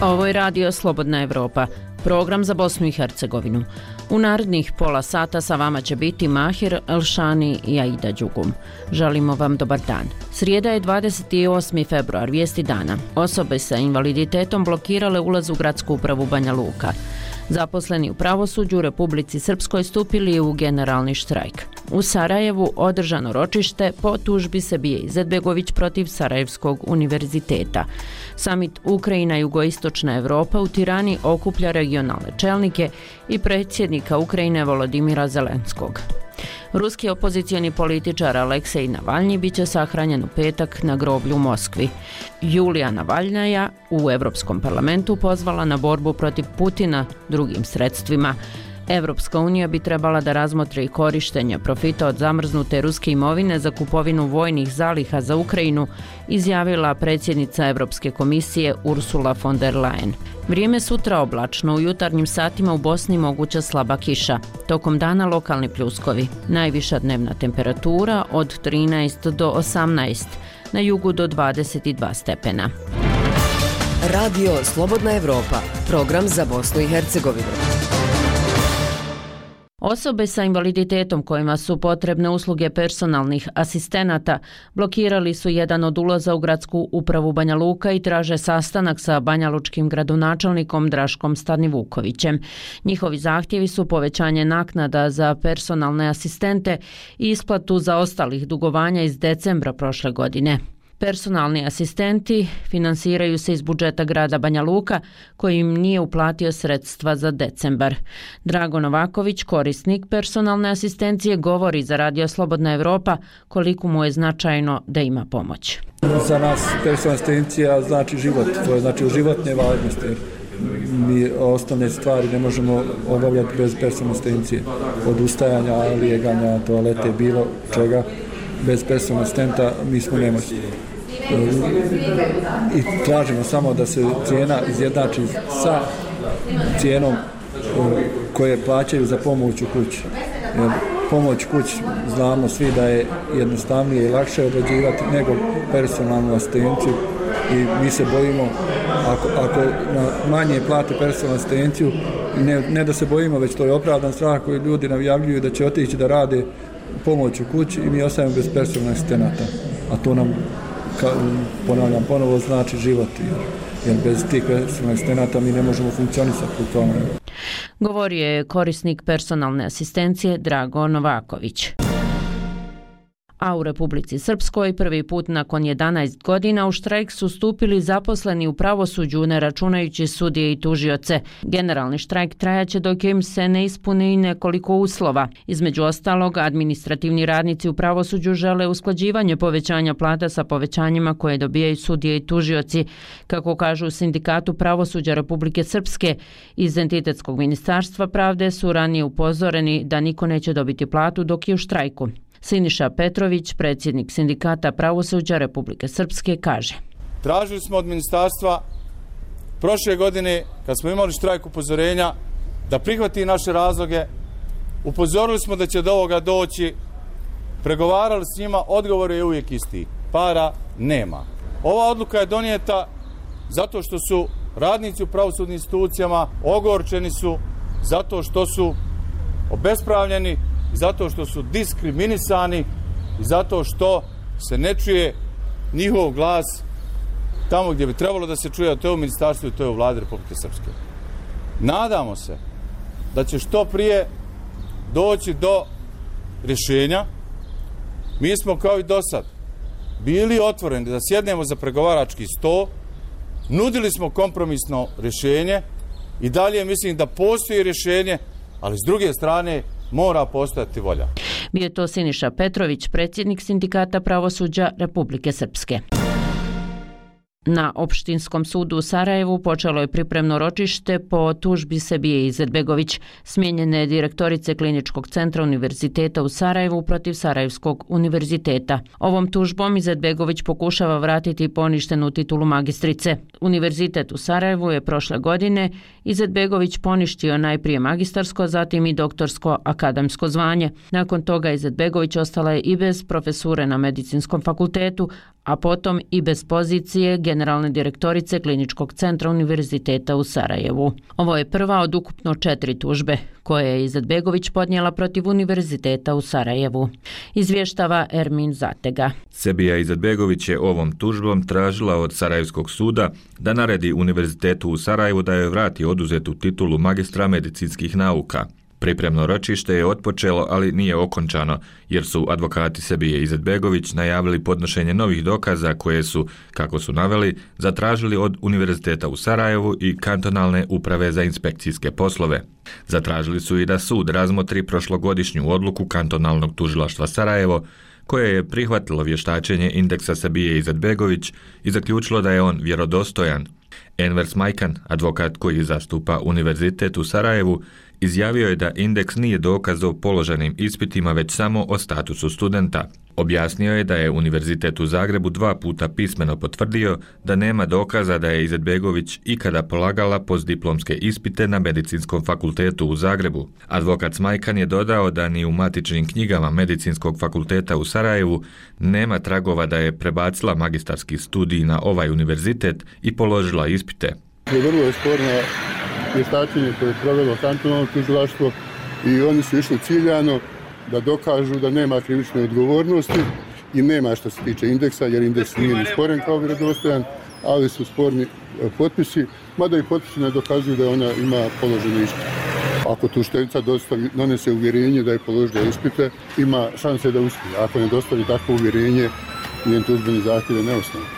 Ovo je radio Slobodna Evropa, program za Bosnu i Hercegovinu. U narednih pola sata sa vama će biti Mahir Elšani i Aida Đugum. Želimo vam dobar dan. Srijeda je 28. februar, vijesti dana. Osobe sa invaliditetom blokirale ulaz u gradsku upravu Banja Luka. Zaposleni u pravosuđu u Republici Srpskoj stupili u generalni štrajk. U Sarajevu održano ročište po tužbi Sebije Izetbegović protiv Sarajevskog univerziteta. Samit Ukrajina i Jugoistočna Evropa u Tirani okuplja regionalne čelnike i predsjednika Ukrajine Volodimira Zelenskog. Ruski opozicijani političar Aleksej Navalnji biće sahranjen u petak na groblju u Moskvi. Julija Navalnjaja u Evropskom parlamentu pozvala na borbu protiv Putina drugim sredstvima. Evropska unija bi trebala da razmotre i korištenje profita od zamrznute ruske imovine za kupovinu vojnih zaliha za Ukrajinu, izjavila predsjednica Evropske komisije Ursula von der Leyen. Vrijeme sutra oblačno, u jutarnjim satima u Bosni moguća slaba kiša. Tokom dana lokalni pljuskovi. Najviša dnevna temperatura od 13 do 18, na jugu do 22 stepena. Radio Slobodna Evropa, program za Bosnu i Hercegovinu. Osobe sa invaliditetom kojima su potrebne usluge personalnih asistenata blokirali su jedan od ulaza u gradsku upravu Banja Luka i traže sastanak sa banjalučkim gradonačelnikom Draškom Stani Vukovićem. Njihovi zahtjevi su povećanje naknada za personalne asistente i isplatu za ostalih dugovanja iz decembra prošle godine. Personalni asistenti finansiraju se iz budžeta grada Banja Luka, koji im nije uplatio sredstva za decembar. Drago Novaković, korisnik personalne asistencije, govori za Radio Slobodna Evropa koliko mu je značajno da ima pomoć. Za nas personalna asistencija znači život, to je znači životne važnosti. Mi osnovne stvari ne možemo obavljati bez personalne asistencije. Od ustajanja, lijeganja, toalete, bilo čega bez personalnog asistenta mi smo nemoćni. I tražimo samo da se cijena izjednači sa cijenom e, koje plaćaju za pomoć u kući. Jer pomoć kući znamo svi da je jednostavnije i lakše odrađivati nego personalnu asistenciju i mi se bojimo ako, ako na manje plate personalnu asistenciju ne, ne da se bojimo već to je opravdan strah koji ljudi navjavljuju da će otići da rade pomoć u kući i mi ostajemo bez personalnih asistenata. A to nam, ka, ponavljam ponovo, znači život. Jer, jer bez tih personalnih asistenata mi ne možemo funkcionisati u tome. Govorio je korisnik personalne asistencije Drago Novaković a u Republici Srpskoj prvi put nakon 11 godina u štrajk su stupili zaposleni u pravosuđu ne računajući sudije i tužioce. Generalni štrajk trajaće dok im se ne ispune i nekoliko uslova. Između ostalog, administrativni radnici u pravosuđu žele usklađivanje povećanja plata sa povećanjima koje dobijaju sudije i tužioci. Kako kažu u sindikatu pravosuđa Republike Srpske, iz Entitetskog ministarstva pravde su ranije upozoreni da niko neće dobiti platu dok je u štrajku. Siniša Petrović, predsjednik sindikata pravosuđa Republike Srpske, kaže. Tražili smo od ministarstva prošle godine, kad smo imali štrajk upozorenja, da prihvati naše razloge. Upozorili smo da će do ovoga doći. Pregovarali s njima, odgovor je uvijek isti. Para nema. Ova odluka je donijeta zato što su radnici u pravosudnim institucijama ogorčeni su zato što su obespravljeni zato što su diskriminisani i zato što se ne čuje njihov glas tamo gdje bi trebalo da se čuje, a to je u ministarstvu i to je u vladi Republike Srpske. Nadamo se da će što prije doći do rješenja. Mi smo kao i do sad bili otvoreni da sjednemo za pregovarački sto, nudili smo kompromisno rješenje i dalje mislim da postoji rješenje, ali s druge strane mora postojati volja. Bio to Siniša Petrović, predsjednik sindikata pravosuđa Republike Srpske. Na opštinskom sudu u Sarajevu počelo je pripremno ročište po tužbi Sebije Izetbegović, smjenjene direktorice Kliničkog centra Univerziteta u Sarajevu protiv Sarajevskog univerziteta. Ovom tužbom Izetbegović pokušava vratiti poništenu titulu magistrice. Univerzitet u Sarajevu je prošle godine Izetbegović poništio najprije magistarsko, zatim i doktorsko akademsko zvanje. Nakon toga Izetbegović ostala je i bez profesure na medicinskom fakultetu, a potom i bez pozicije generalne direktorice Kliničkog centra Univerziteta u Sarajevu. Ovo je prva od ukupno četiri tužbe koje je Izetbegović podnijela protiv Univerziteta u Sarajevu. Izvještava Ermin Zatega. Sebija Izetbegović je ovom tužbom tražila od Sarajevskog suda da naredi Univerzitetu u Sarajevu da joj vrati oduzetu titulu magistra medicinskih nauka. Pripremno ročište je otpočelo, ali nije okončano, jer su advokati Sebije Izetbegović najavili podnošenje novih dokaza koje su, kako su naveli, zatražili od Univerziteta u Sarajevu i kantonalne uprave za inspekcijske poslove. Zatražili su i da sud razmotri prošlogodišnju odluku kantonalnog tužilaštva Sarajevo, koje je prihvatilo vještačenje indeksa Sebije Izetbegović i zaključilo da je on vjerodostojan. Enver Smajkan, advokat koji zastupa Univerzitet u Sarajevu, izjavio je da indeks nije dokaz o položenim ispitima, već samo o statusu studenta. Objasnio je da je Univerzitet u Zagrebu dva puta pismeno potvrdio da nema dokaza da je Izetbegović ikada polagala postdiplomske ispite na Medicinskom fakultetu u Zagrebu. Advokat Smajkan je dodao da ni u matičnim knjigama Medicinskog fakulteta u Sarajevu nema tragova da je prebacila magistarski studij na ovaj univerzitet i položila ispite. Vrlo je sporno vještačenje koje je provelo kantonalno tužilaštvo i oni su išli ciljano da dokažu da nema krivične odgovornosti i nema što se tiče indeksa, jer indeks nije ni sporen kao vjerodostojan, ali su sporni e, potpisi, mada i potpisi ne dokazuju da ona ima položeno ispite. Ako tu dostavi, donese uvjerenje da je položila ispite, ima šanse da uspije. Ako ne dostavi takvo uvjerenje, njen tužbeni zahtjev je neosnovan.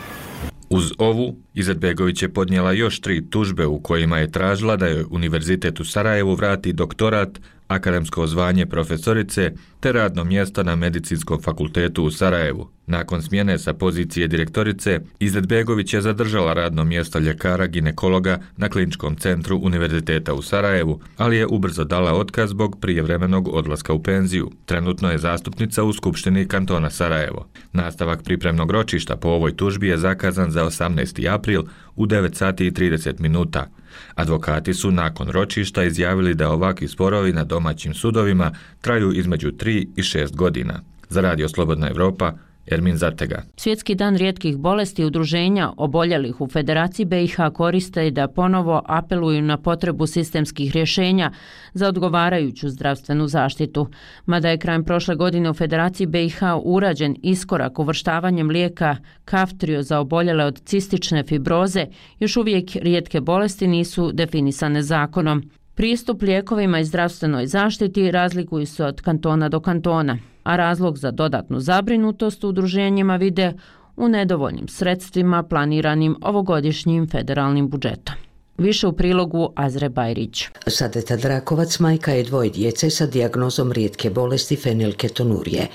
Uz ovu, Izetbegović je podnijela još tri tužbe u kojima je tražila da je Univerzitet u Sarajevu vrati doktorat, akademsko zvanje profesorice te radno mjesto na Medicinskom fakultetu u Sarajevu. Nakon smjene sa pozicije direktorice, Izetbegović je zadržala radno mjesto ljekara ginekologa na Kliničkom centru Univerziteta u Sarajevu, ali je ubrzo dala otkaz zbog prijevremenog odlaska u penziju. Trenutno je zastupnica u Skupštini kantona Sarajevo. Nastavak pripremnog ročišta po ovoj tužbi je zakazan za 18. april u 9 sati i 30 minuta. Advokati su nakon ročišta izjavili da ovakvi sporovi na domaćim sudovima traju između 3 i 6 godina. Za Radio Slobodna Evropa, Ermin Zatega. Svjetski dan rijetkih bolesti udruženja oboljelih u Federaciji BiH koriste da ponovo apeluju na potrebu sistemskih rješenja za odgovarajuću zdravstvenu zaštitu. Mada je krajem prošle godine u Federaciji BiH urađen iskorak uvrštavanjem lijeka Kaftrio za oboljele od cistične fibroze, još uvijek rijetke bolesti nisu definisane zakonom. Pristup lijekovima i zdravstvenoj zaštiti razlikuju se od kantona do kantona a razlog za dodatnu zabrinutost udruženjima vide u nedovoljnim sredstvima planiranim ovogodišnjim federalnim budžetom. Više u prilogu Azre Bajrić. Sadeta Drakovac majka je dvoje djece sa dijagnozom rijetke bolesti fenilketonurije.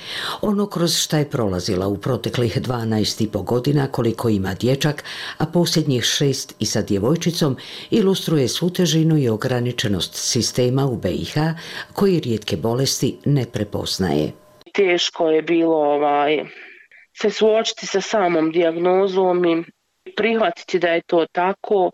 Ono kroz šta je prolazila u proteklih 12,5 godina koliko ima dječak, a posljednjih šest i sa djevojčicom ilustruje svu težinu i ograničenost sistema u BiH koji rijetke bolesti ne prepoznaje teško je bilo ovaj, se suočiti sa samom dijagnozom i prihvatiti da je to tako.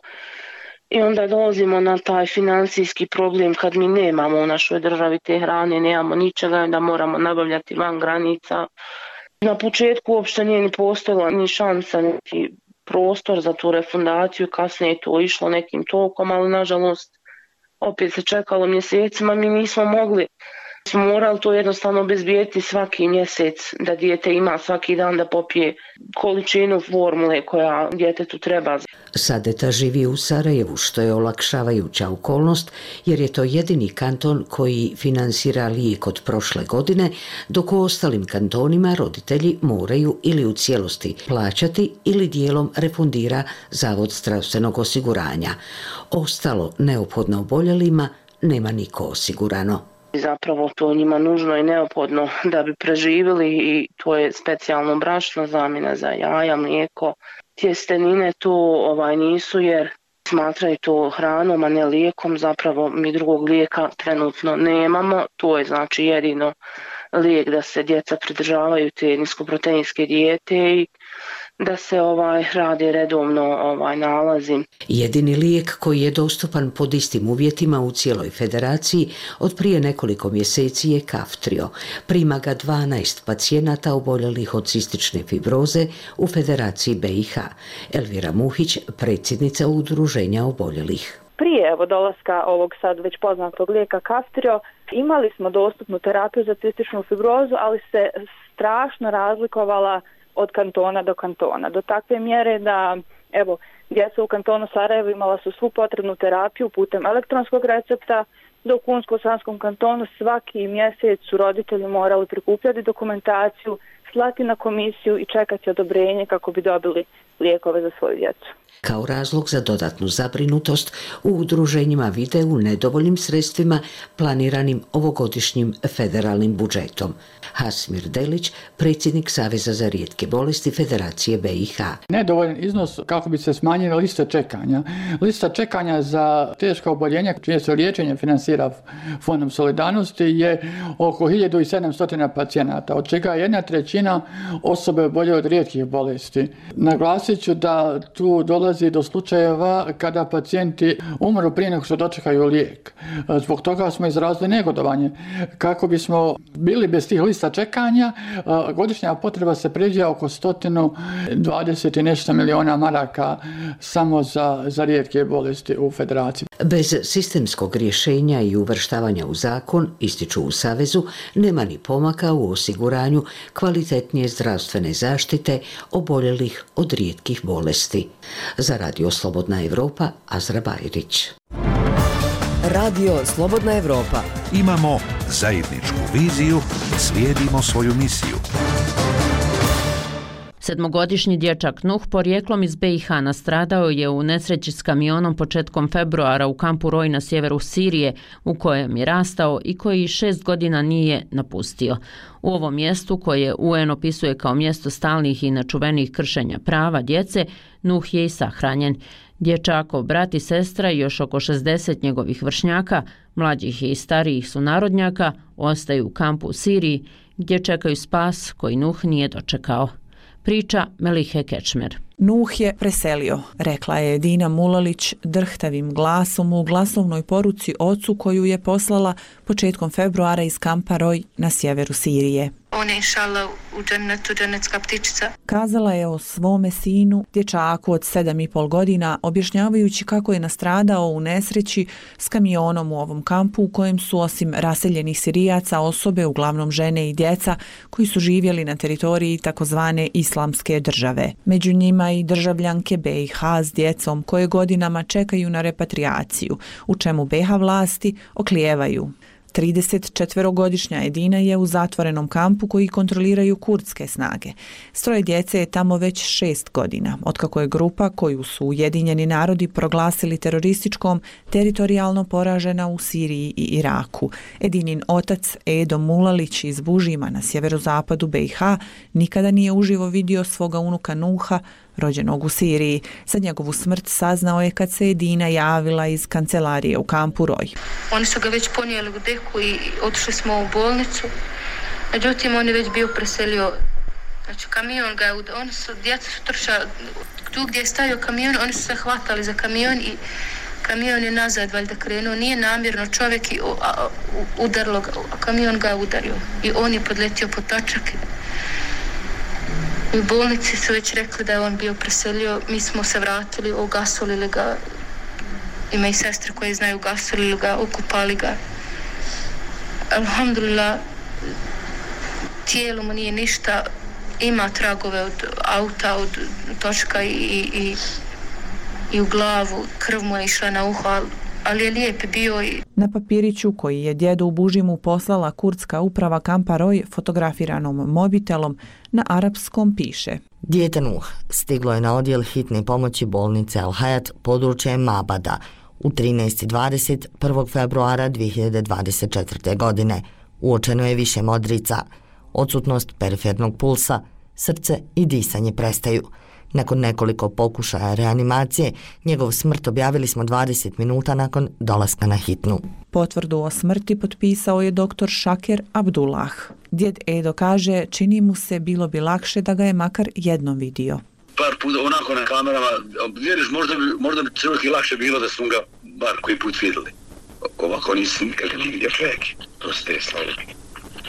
I onda dolazimo na taj financijski problem kad mi nemamo u našoj državi te hrane, nemamo ničega da moramo nabavljati van granica. Na početku uopšte nije ni postojala ni šansa, niti prostor za tu refundaciju, kasnije je to išlo nekim tokom, ali nažalost opet se čekalo mjesecima, mi nismo mogli smo morali to jednostavno bezbijeti svaki mjesec da dijete ima svaki dan da popije količinu formule koja djetetu treba. Sadeta živi u Sarajevu što je olakšavajuća okolnost jer je to jedini kanton koji finansira lijek od prošle godine dok u ostalim kantonima roditelji moraju ili u cijelosti plaćati ili dijelom refundira Zavod zdravstvenog osiguranja. Ostalo neophodno oboljelima nema niko osigurano. Zapravo to njima nužno i neophodno da bi preživjeli i to je specijalno brašno zamjena za jaja, mlijeko. tjestenine tu ovaj nisu jer smatraju to hranom, a ne lijekom. Zapravo mi drugog lijeka trenutno nemamo. To je znači jedino lijek da se djeca pridržavaju te niskoproteinske dijete i da se ovaj radi redovno ovaj nalazi. Jedini lijek koji je dostupan pod istim uvjetima u cijeloj federaciji od prije nekoliko mjeseci je Kaftrio. Prima ga 12 pacijenata oboljelih od cistične fibroze u federaciji BiH. Elvira Muhić, predsjednica udruženja oboljelih. Prije evo dolaska ovog sad već poznatog lijeka Kaftrio imali smo dostupnu terapiju za cističnu fibrozu, ali se strašno razlikovala od kantona do kantona. Do takve mjere da, evo, djeca u kantonu Sarajevo imala su svu potrebnu terapiju putem elektronskog recepta, dok u Unsko-Sanskom kantonu svaki mjesec su roditelji morali prikupljati dokumentaciju, slati na komisiju i čekati odobrenje kako bi dobili lijekove za svoju djecu. Kao razlog za dodatnu zabrinutost u udruženjima vide u nedovoljnim sredstvima planiranim ovogodišnjim federalnim budžetom. Hasmir Delić, predsjednik Saveza za rijetke bolesti Federacije BiH. Nedovoljan iznos kako bi se smanjila lista čekanja. Lista čekanja za teška oboljenja čije se liječenje finansira Fondom solidarnosti je oko 1700 pacijenata, od čega jedna trećina osobe bolje od rijetkih bolesti. Naglasit ću da tu dolazi do slučajeva kada pacijenti umru prije nego što dočekaju lijek. Zbog toga smo izrazili negodovanje. Kako bismo bili bez tih lista čekanja, godišnja potreba se pređe oko 120 i nešto miliona maraka samo za, za rijetke bolesti u federaciji. Bez sistemskog rješenja i uvrštavanja u zakon, ističu u Savezu, nema ni pomaka u osiguranju kvalitetnije zdravstvene zaštite oboljelih od rijetkih bolesti. Za Radio Slobodna Evropa, Azra Bajrić. Radio Slobodna Evropa. Imamo zajedničku viziju, slijedimo svoju misiju. Sedmogodišnji dječak Nuh porijeklom iz BiH nastradao je u nesreći s kamionom početkom februara u kampu Roj na sjeveru Sirije u kojem je rastao i koji šest godina nije napustio. U ovom mjestu koje UN opisuje kao mjesto stalnih i načuvenih kršenja prava djece, Nuh je i sahranjen. Dječako, brat i sestra i još oko 60 njegovih vršnjaka, mlađih i starijih su narodnjaka, ostaju u kampu u Siriji gdje čekaju spas koji Nuh nije dočekao. Priča Melihe Kečmer. Nuh je preselio, rekla je Dina Mulalić drhtavim glasom u glasovnoj poruci ocu koju je poslala početkom februara iz kampa Roj na sjeveru Sirije on je inšala u džennetu, džennetska ptičica. Kazala je o svome sinu, dječaku od sedam i pol godina, objašnjavajući kako je nastradao u nesreći s kamionom u ovom kampu u kojem su osim raseljenih sirijaca osobe, uglavnom žene i djeca, koji su živjeli na teritoriji takozvane islamske države. Među njima i državljanke BiH s djecom koje godinama čekaju na repatriaciju, u čemu BiH vlasti oklijevaju. 34-godišnja Edina je u zatvorenom kampu koji kontroliraju kurdske snage. Stroje djece je tamo već šest godina, otkako je grupa koju su Ujedinjeni narodi proglasili terorističkom teritorijalno poražena u Siriji i Iraku. Edinin otac Edo Mulalić iz Bužima na sjeverozapadu BiH nikada nije uživo vidio svoga unuka Nuha, rođenog u Siriji. Za njegovu smrt saznao je kad se Edina javila iz kancelarije u kampu Roj. Oni su ga već ponijeli u deku i otišli smo u bolnicu. Međutim, on je već bio preselio Znači kamion ga, oni su, djeca su trča, tu gdje je stavio kamion, oni su se hvatali za kamion i kamion je nazad valjda krenuo, nije namjerno čovjek i udarlo ga, kamion ga udario i on je podletio po U bolnici su već rekli da je on bio preselio. Mi smo se vratili, ogasolili ga. Ima i sestre koje znaju, ogasolili ga, ukupali ga. Alhamdulillah, tijelo mu nije ništa. Ima tragove od auta, od točka i, i, i u glavu. Krv mu je išla na uho, ali ali je lijep bio i... Na papiriću koji je djedu u Bužimu poslala kurdska uprava Kamparoj fotografiranom mobitelom na arapskom piše Dijete Nuh stiglo je na odjel hitne pomoći bolnice Al Hayat područje Mabada u 13.20. 1. februara 2024. godine. Uočeno je više modrica, odsutnost perifernog pulsa, srce i disanje prestaju. Nakon nekoliko pokušaja reanimacije, njegov smrt objavili smo 20 minuta nakon dolaska na hitnu. Potvrdu o smrti potpisao je doktor Šaker Abdullah. Djed Edo kaže, čini mu se bilo bi lakše da ga je makar jednom vidio. Par puta onako na kamerama, vjeriš, možda bi, možda bi čovjek i lakše bilo da smo ga bar koji put vidjeli. Ovako nisam nikad ne vidio čovjek. To ste stvari.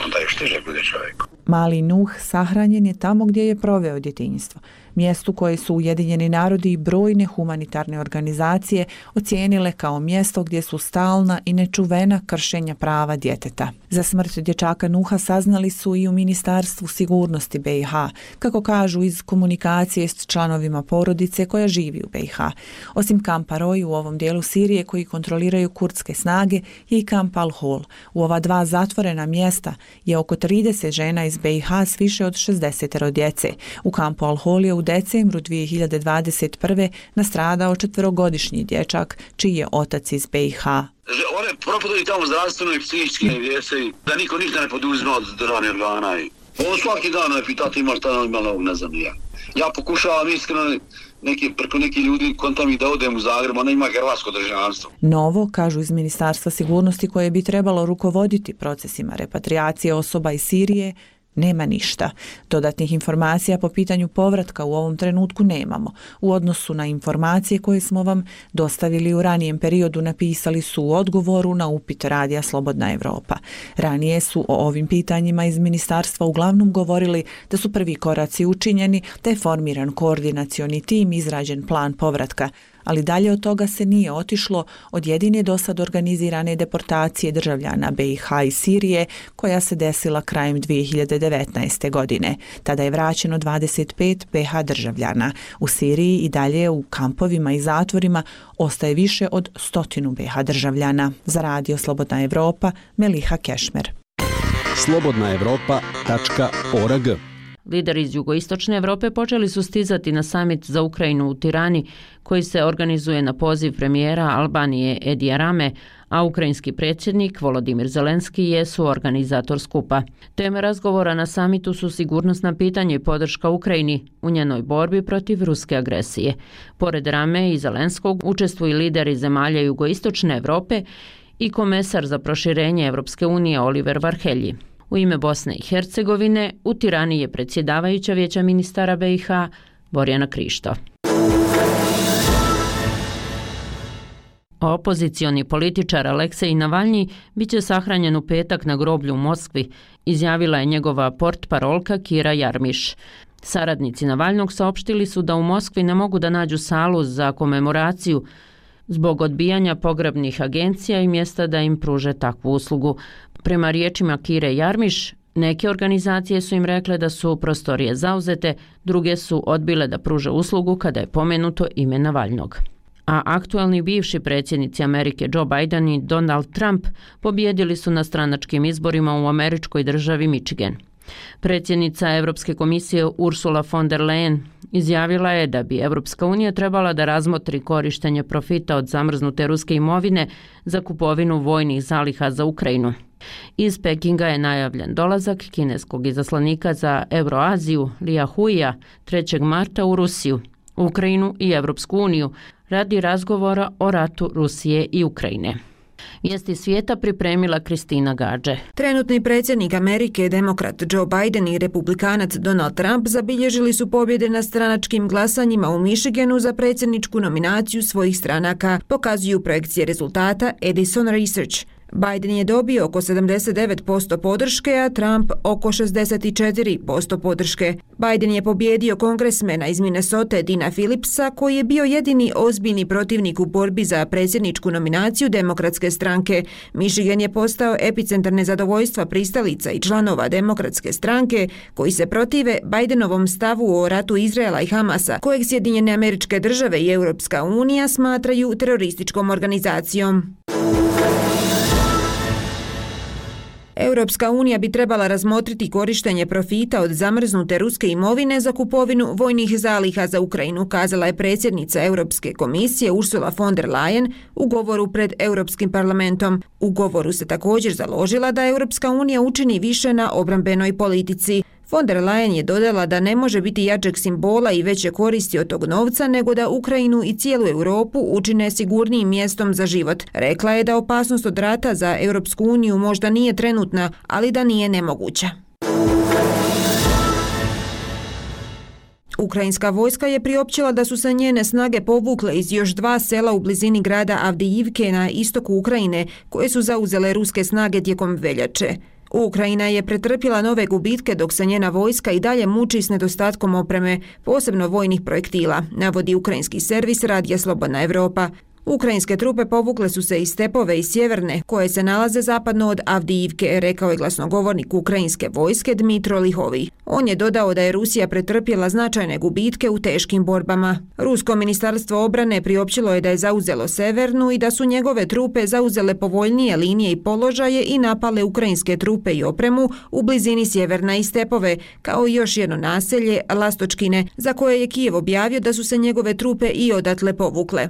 Onda još teže bude čovjek. Mali Nuh sahranjen je tamo gdje je proveo djetinjstvo mjestu koje su Ujedinjeni narodi i brojne humanitarne organizacije ocijenile kao mjesto gdje su stalna i nečuvena kršenja prava djeteta. Za smrt dječaka Nuha saznali su i u Ministarstvu sigurnosti BiH, kako kažu iz komunikacije s članovima porodice koja živi u BiH. Osim kampa Roj u ovom dijelu Sirije koji kontroliraju kurdske snage je i kamp Al-Hol. U ova dva zatvorena mjesta je oko 30 žena iz BiH s više od 60 djece. U kampu Al-Hol je u decembru 2021. nastradao četverogodišnji dječak, čiji je otac iz BiH. One propadaju tamo zdravstveno i psihički vjese, da niko ništa ne poduzme od državne organa. On svaki dan me pitati imaš šta ima novog, ne znam ja. Ja pokušavam iskreno neki, preko neki ljudi kontam i da odem u Zagreb, ona ima hrvatsko državstvo. Novo, kažu iz Ministarstva sigurnosti koje bi trebalo rukovoditi procesima repatriacije osoba iz Sirije, nema ništa. Dodatnih informacija po pitanju povratka u ovom trenutku nemamo. U odnosu na informacije koje smo vam dostavili u ranijem periodu napisali su u odgovoru na upit Radija Slobodna Evropa. Ranije su o ovim pitanjima iz ministarstva uglavnom govorili da su prvi koraci učinjeni, da je formiran koordinacioni tim izrađen plan povratka, ali dalje od toga se nije otišlo od jedine do sad organizirane deportacije državljana BiH i Sirije koja se desila krajem 2019. godine. Tada je vraćeno 25 BiH državljana. U Siriji i dalje u kampovima i zatvorima ostaje više od stotinu BiH državljana. Za radio Slobodna Evropa, Meliha Kešmer. Slobodnaevropa.org Lideri iz jugoistočne Evrope počeli su stizati na samit za Ukrajinu u Tirani, koji se organizuje na poziv premijera Albanije Edija Rame, a ukrajinski predsjednik Volodimir Zelenski je suorganizator skupa. Teme razgovora na samitu su sigurnosna pitanja i podrška Ukrajini u njenoj borbi protiv ruske agresije. Pored Rame i Zelenskog učestvuju lideri zemalja jugoistočne Evrope i komesar za proširenje Evropske unije Oliver Varhelji. U ime Bosne i Hercegovine u Tirani je predsjedavajuća vijeća ministara BiH Borjana Krišto. Opozicioni političar Aleksej Navalnji bit će sahranjen u petak na groblju u Moskvi, izjavila je njegova port parolka Kira Jarmiš. Saradnici Navalnog saopštili su da u Moskvi ne mogu da nađu salu za komemoraciju zbog odbijanja pogrebnih agencija i mjesta da im pruže takvu uslugu. Prema riječima Kire Jarmiš, neke organizacije su im rekle da su prostorije zauzete, druge su odbile da pruže uslugu kada je pomenuto ime Navalnog. A aktualni bivši predsjednici Amerike Joe Biden i Donald Trump pobjedili su na stranačkim izborima u američkoj državi Michigan. Predsjednica Evropske komisije Ursula von der Leyen izjavila je da bi Evropska unija trebala da razmotri korištenje profita od zamrznute ruske imovine za kupovinu vojnih zaliha za Ukrajinu. Iz Pekinga je najavljen dolazak kineskog izaslanika za Euroaziju Lija Huija 3. marta u Rusiju, Ukrajinu i Evropsku uniju radi razgovora o ratu Rusije i Ukrajine. Vijesti svijeta pripremila Kristina Gađe. Trenutni predsjednik Amerike, demokrat Joe Biden i republikanac Donald Trump zabilježili su pobjede na stranačkim glasanjima u Michiganu za predsjedničku nominaciju svojih stranaka, pokazuju projekcije rezultata Edison Research. Biden je dobio oko 79% podrške, a Trump oko 64% podrške. Biden je pobjedio kongresmena iz Minnesota Dina Phillipsa, koji je bio jedini ozbiljni protivnik u borbi za predsjedničku nominaciju demokratske stranke. Michigan je postao epicentar nezadovoljstva pristalica i članova demokratske stranke, koji se protive Bidenovom stavu o ratu Izraela i Hamasa, kojeg Sjedinjene američke države i Europska unija smatraju terorističkom organizacijom. Europska unija bi trebala razmotriti korištenje profita od zamrznute ruske imovine za kupovinu vojnih zaliha za Ukrajinu, kazala je predsjednica Europske komisije Ursula von der Leyen u govoru pred Europskim parlamentom. U govoru se također založila da Europska unija učini više na obrambenoj politici. Von der Leyen je dodala da ne može biti jačeg simbola i veće koristi od tog novca nego da Ukrajinu i cijelu Europu učine sigurnijim mjestom za život. Rekla je da opasnost od rata za Europsku uniju možda nije trenutna, ali da nije nemoguća. Ukrajinska vojska je priopćila da su se njene snage povukle iz još dva sela u blizini grada Avdijivke na istoku Ukrajine, koje su zauzele ruske snage tijekom veljače. Ukrajina je pretrpila nove gubitke dok se njena vojska i dalje muči s nedostatkom opreme, posebno vojnih projektila, navodi ukrajinski servis Radija Slobodna Evropa. Ukrajinske trupe povukle su se iz stepove i sjeverne, koje se nalaze zapadno od Avdijivke, rekao je glasnogovornik ukrajinske vojske Dmitro Lihovi. On je dodao da je Rusija pretrpjela značajne gubitke u teškim borbama. Rusko ministarstvo obrane priopćilo je da je zauzelo severnu i da su njegove trupe zauzele povoljnije linije i položaje i napale ukrajinske trupe i opremu u blizini sjeverna i stepove, kao i još jedno naselje, Lastočkine, za koje je Kijev objavio da su se njegove trupe i odatle povukle.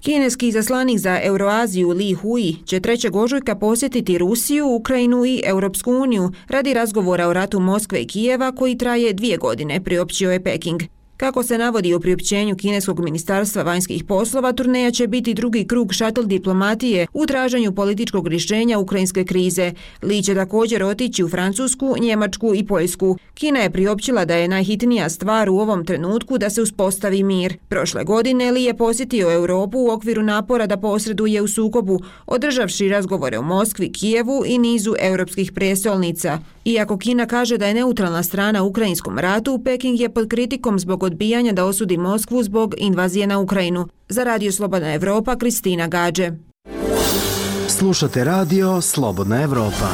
Kineski zaslanik za Euroaziju Li Hui će 3. ožujka posjetiti Rusiju, Ukrajinu i Europsku uniju radi razgovora o ratu Moskve i Kijeva koji traje dvije godine, priopćio je Peking. Kako se navodi u priopćenju Kineskog ministarstva vanjskih poslova, turneja će biti drugi krug šatl diplomatije u traženju političkog rješenja ukrajinske krize. Li će također otići u Francusku, Njemačku i Poljsku. Kina je priopćila da je najhitnija stvar u ovom trenutku da se uspostavi mir. Prošle godine Li je posjetio Europu u okviru napora da posreduje u sukobu, održavši razgovore u Moskvi, Kijevu i nizu europskih prijestolnica. Iako Kina kaže da je neutralna strana u ukrajinskom ratu, Peking je pod kritikom zbog odbijanja da osudi Moskvu zbog invazije na Ukrajinu. Za Radio Slobodna Evropa, Kristina Gađe. Slušate Radio Slobodna Evropa.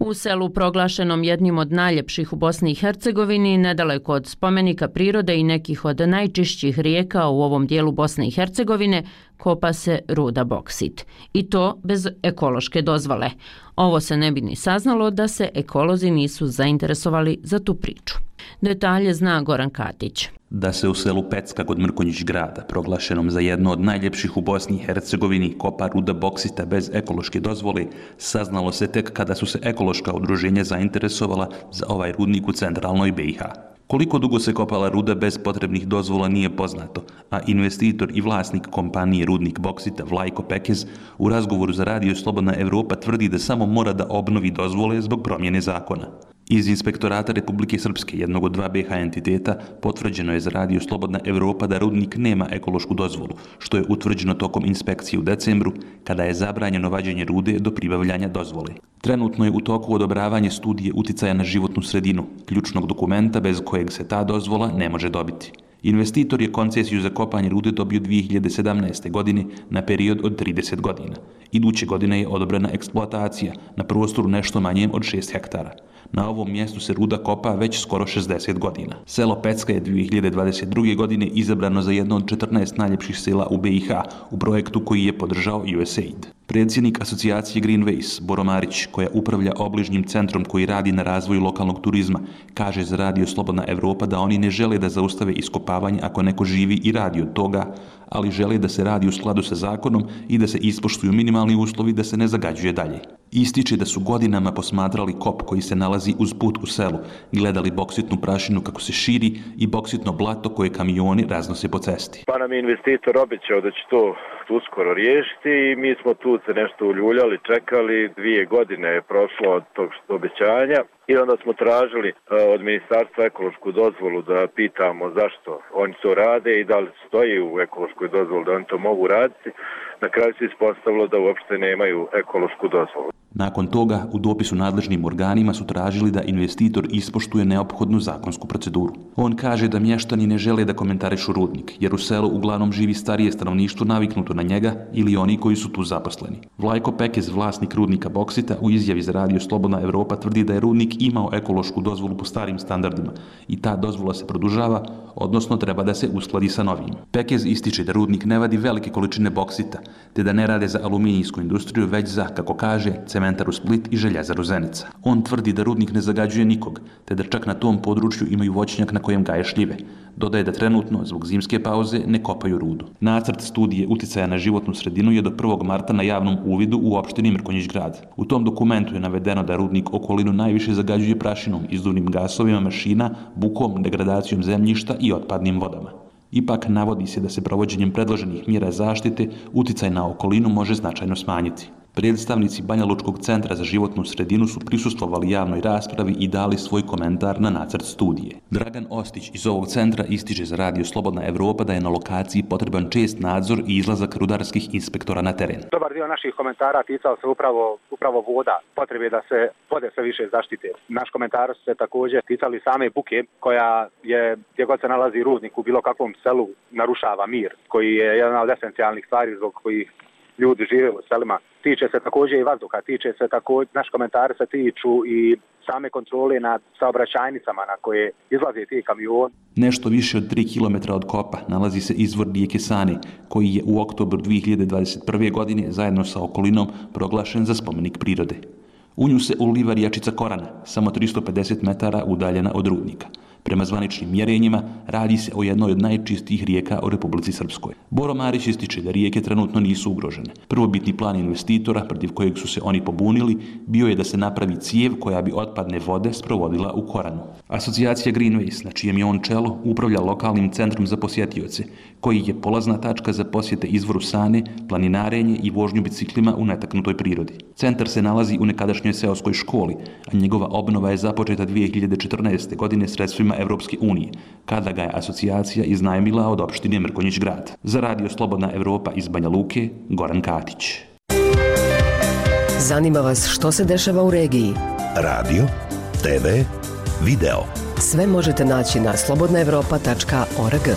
U selu proglašenom jednim od najljepših u Bosni i Hercegovini, nedaleko od spomenika prirode i nekih od najčišćih rijeka u ovom dijelu Bosne i Hercegovine, kopa se ruda boksit. I to bez ekološke dozvole. Ovo se ne bi ni saznalo da se ekolozi nisu zainteresovali za tu priču. Detalje zna Goran Katić. Da se u selu Pecka kod Mrkonjić grada, proglašenom za jedno od najljepših u Bosni i Hercegovini, kopa ruda boksita bez ekološke dozvole, saznalo se tek kada su se ekološka udruženja zainteresovala za ovaj rudnik u centralnoj BiH. Koliko dugo se kopala ruda bez potrebnih dozvola nije poznato, a investitor i vlasnik kompanije Rudnik Boksita Vlajko Pekez u razgovoru za Radio Slobodna Evropa tvrdi da samo mora da obnovi dozvole zbog promjene zakona. Iz inspektorata Republike Srpske, jednog od dva BH entiteta, potvrđeno je za Radio Slobodna Evropa da rudnik nema ekološku dozvolu, što je utvrđeno tokom inspekcije u decembru, kada je zabranjeno vađenje rude do pribavljanja dozvole. Trenutno je u toku odobravanje studije uticaja na životnu sredinu, ključnog dokumenta bez kojeg se ta dozvola ne može dobiti. Investitor je koncesiju za kopanje rude dobio 2017. godine na period od 30 godina. Iduće godine je odobrena eksploatacija na prostoru nešto manjem od 6 hektara. Na ovom mjestu se ruda kopa već skoro 60 godina. Selo Pecka je 2022. godine izabrano za jedno od 14 najljepših sela u BiH u projektu koji je podržao USAID. Predsjednik asocijacije Greenways, Boro Marić, koja upravlja obližnjim centrom koji radi na razvoju lokalnog turizma, kaže za Radio Slobodna Evropa da oni ne žele da zaustave iskopavanje ako neko živi i radi od toga, ali žele da se radi u skladu sa zakonom i da se ispoštuju minimalni uslovi da se ne zagađuje dalje. Ističe da su godinama posmatrali kop koji se nalazi uz put u selu, gledali boksitnu prašinu kako se širi i boksitno blato koje kamioni raznose po cesti. Pa nam je investitor običao da će to uskoro riješiti i mi smo tu se nešto uljuljali, čekali, dvije godine je prošlo od tog obećanja i onda smo tražili e, od ministarstva ekološku dozvolu da pitamo zašto oni to rade i da li stoji u ekološkoj dozvolu da oni to mogu raditi. Na kraju se ispostavilo da uopšte nemaju ekološku dozvolu. Nakon toga, u dopisu nadležnim organima su tražili da investitor ispoštuje neophodnu zakonsku proceduru. On kaže da mještani ne žele da komentarišu rudnik, jer u selu uglavnom živi starije stanovništvo naviknuto na njega ili oni koji su tu zaposleni. Vlajko Pekez, vlasnik rudnika Boksita, u izjavi za radio Slobodna Evropa tvrdi da je rudnik imao ekološku dozvolu po starim standardima i ta dozvola se produžava, odnosno treba da se uskladi sa novim. Pekez ističe da rudnik ne vadi velike količine boksita, te da ne rade za aluminijsku industriju, već za, kako kaže, cementaru Split i željezaru Zenica. On tvrdi da rudnik ne zagađuje nikog, te da čak na tom području imaju voćnjak na kojem gaje šljive, Dodaje da trenutno, zbog zimske pauze, ne kopaju rudu. Nacrt studije uticaja na životnu sredinu je do 1. marta na javnom uvidu u opštini Mrkonjić grad. U tom dokumentu je navedeno da rudnik okolinu najviše zagađuje prašinom, izduvnim gasovima mašina, bukom, degradacijom zemljišta i otpadnim vodama. Ipak navodi se da se provođenjem predloženih mjera zaštite uticaj na okolinu može značajno smanjiti. Predstavnici Banja Lučkog centra za životnu sredinu su prisustvovali javnoj raspravi i dali svoj komentar na nacrt studije. Dragan Ostić iz ovog centra ističe za radio Slobodna Evropa da je na lokaciji potreban čest nadzor i izlazak rudarskih inspektora na teren. Dobar dio naših komentara ticao se upravo, upravo voda, potrebe da se vode sve više zaštite. Naš komentar se također ticali same buke koja je, gdje god se nalazi rudnik u bilo kakvom selu, narušava mir, koji je jedna od esencijalnih stvari zbog kojih ljudi žive u selima. Tiče se također i vazduha, tiče se također, naš komentar se tiču i same kontrole nad saobraćajnicama na koje izlaze ti kamion. Nešto više od 3 km od kopa nalazi se izvor rijeke Sane, koji je u oktobru 2021. godine zajedno sa okolinom proglašen za spomenik prirode. U nju se uliva rijačica Korana, samo 350 metara udaljena od rudnika. Prema zvaničnim mjerenjima, radi se o jednoj od najčistijih rijeka u Republici Srpskoj. Boro Marić ističe da rijeke trenutno nisu ugrožene. Prvobitni plan investitora, protiv kojeg su se oni pobunili, bio je da se napravi cijev koja bi otpadne vode sprovodila u Koranu. Asocijacija Greenways, na čijem je on čelo, upravlja lokalnim centrom za posjetioce, koji je polazna tačka za posjete izvoru sane, planinarenje i vožnju biciklima u netaknutoj prirodi. Centar se nalazi u nekadašnjoj seoskoj školi, a njegova obnova je započeta 2014. godine sredstvima Evropske unije, kada ga je asocijacija iznajmila od opštine Mrkonjić grad. Za radio Slobodna Evropa iz Banja Luke, Goran Katić. Zanima vas što se dešava u regiji? Radio, TV, video. Sve možete naći na slobodnaevropa.org.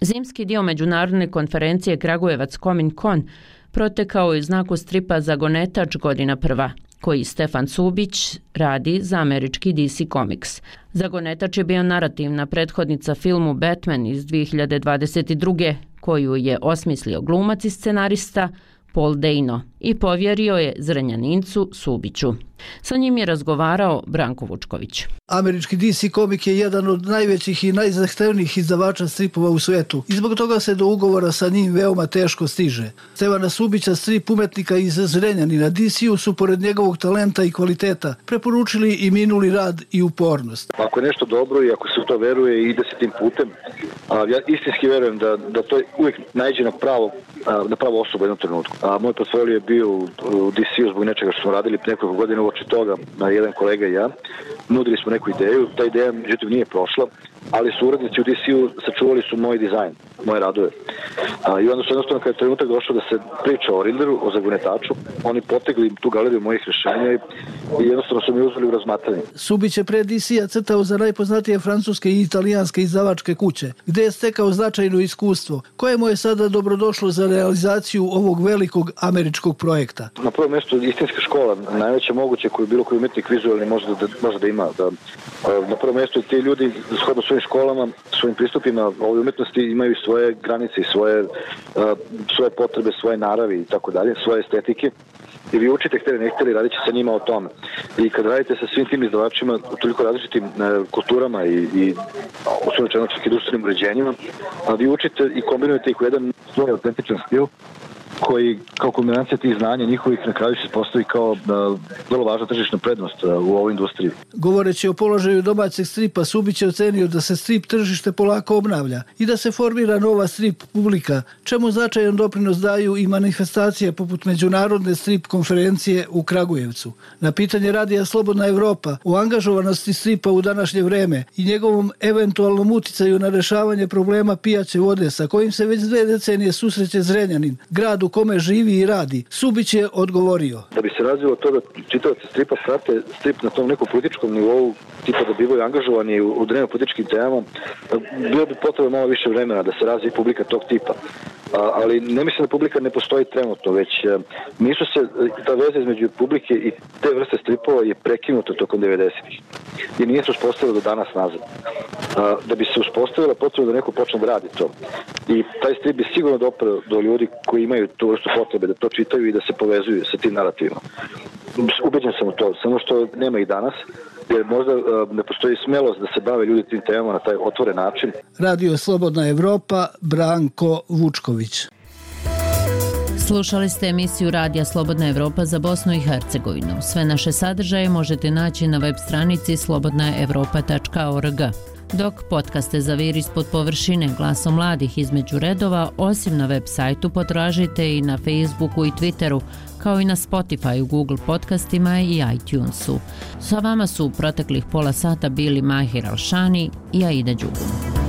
Zimski dio međunarodne konferencije Kragujevac Komin Con protekao je znaku stripa Zagonetač godina prva koji Stefan Subić radi za američki DC Comics. Zagonetač je bio narativna prethodnica filmu Batman iz 2022. koju je osmislio glumac i scenarista Paul Dano i povjerio je Zrenjanincu Subiću. Sa njim je razgovarao Branko Vučković. Američki DC komik je jedan od najvećih i najzahtevnijih izdavača stripova u svetu i zbog toga se do ugovora sa njim veoma teško stiže. Stevana Subića, strip umetnika iz Zrenjanina DC-u su pored njegovog talenta i kvaliteta preporučili i minuli rad i upornost. Ako je nešto dobro i ako se u to veruje i ide se tim putem, a, ja istinski verujem da, da to uvijek najđe na pravo, a, na pravo osobu u jednom trenutku. A, moj portfolio je bio u, u DC-u zbog nečega što smo radili nekoliko godina uoči toga, na jedan kolega i ja, nudili smo neku ideju, ta ideja međutim nije prošla, ali su urednici u DC-u sačuvali su moj dizajn, moje radove. A, I onda su jednostavno kada je trenutak došao da se priča o Rilderu, o zagunetaču, oni potegli tu galeriju mojih rešenja i, i jednostavno su mi uzeli u razmatranje. Subić je pre DC-a crtao za najpoznatije francuske i italijanske izdavačke kuće, gde je stekao značajno iskustvo, koje mu je sada dobrodošlo za realizaciju ovog velikog američkog projekta. Na prvo mjesto istinska škola, najveća moguće koju bilo koji umetnik vizualni može da, može da ima. Da, na prvo mjesto ti ljudi, shodno svojim školama, svojim pristupima ovoj umetnosti imaju svoje granice i svoje, e, svoje potrebe, svoje naravi i tako dalje, svoje estetike i vi učite hteli ne hteli, radit sa njima o tome. I kad radite sa svim tim izdavačima u toliko različitim e, kulturama i, i osnovno svojom čak i društvenim uređenjima, a vi učite i kombinujete ih u jedan svoj autentičan stil koji kao kombinacija tih znanja njihovih na kraju se postavi kao e, vrlo važna tržišna prednost e, u ovoj industriji. Govoreći o položaju domaćeg stripa, Subić je ocenio da se strip tržište polako obnavlja i da se formira nova strip publika, čemu značajan doprinos daju i manifestacije poput Međunarodne strip konferencije u Kragujevcu. Na pitanje radija Slobodna Evropa o angažovanosti stripa u današnje vreme i njegovom eventualnom uticaju na rešavanje problema pijaće vode sa kojim se već dve decenije susreće Zrenjanin, grad u kome živi i radi. Subić je odgovorio. Da bi se razvilo to da čitavci stripa prate strip na tom nekom političkom nivou, tipa da bivaju angažovani u, u drevno političkim temama, bilo bi potrebno malo više vremena da se razvije publika tog tipa. A, ali ne mislim da publika ne postoji trenutno, već a, nisu se, e, ta veza između publike i te vrste stripova je prekinuta tokom 90-ih i nije se uspostavila do danas nazad. Da bi se uspostavila, potrebno da neko počne da radi to. I taj strip bi sigurno doprao do ljudi koji imaju tu vrstu potrebe da to čitaju i da se povezuju sa tim narativima. Ubeđen sam u to, samo što nema i danas jer možda ne postoji smelost da se bave ljudi tim temama na taj otvoren način. Radio Slobodna Evropa, Branko Vučković. Slušali ste emisiju Radija Slobodna Evropa za Bosnu i Hercegovinu. Sve naše sadržaje možete naći na web stranici slobodnaevropa.org. Dok podcaste za vir ispod površine glasom mladih između redova, osim na web sajtu potražite i na Facebooku i Twitteru, kao i na Spotify, Google podcastima i iTunesu. Sa vama su u proteklih pola sata bili Mahir Alšani i Aida Đugum.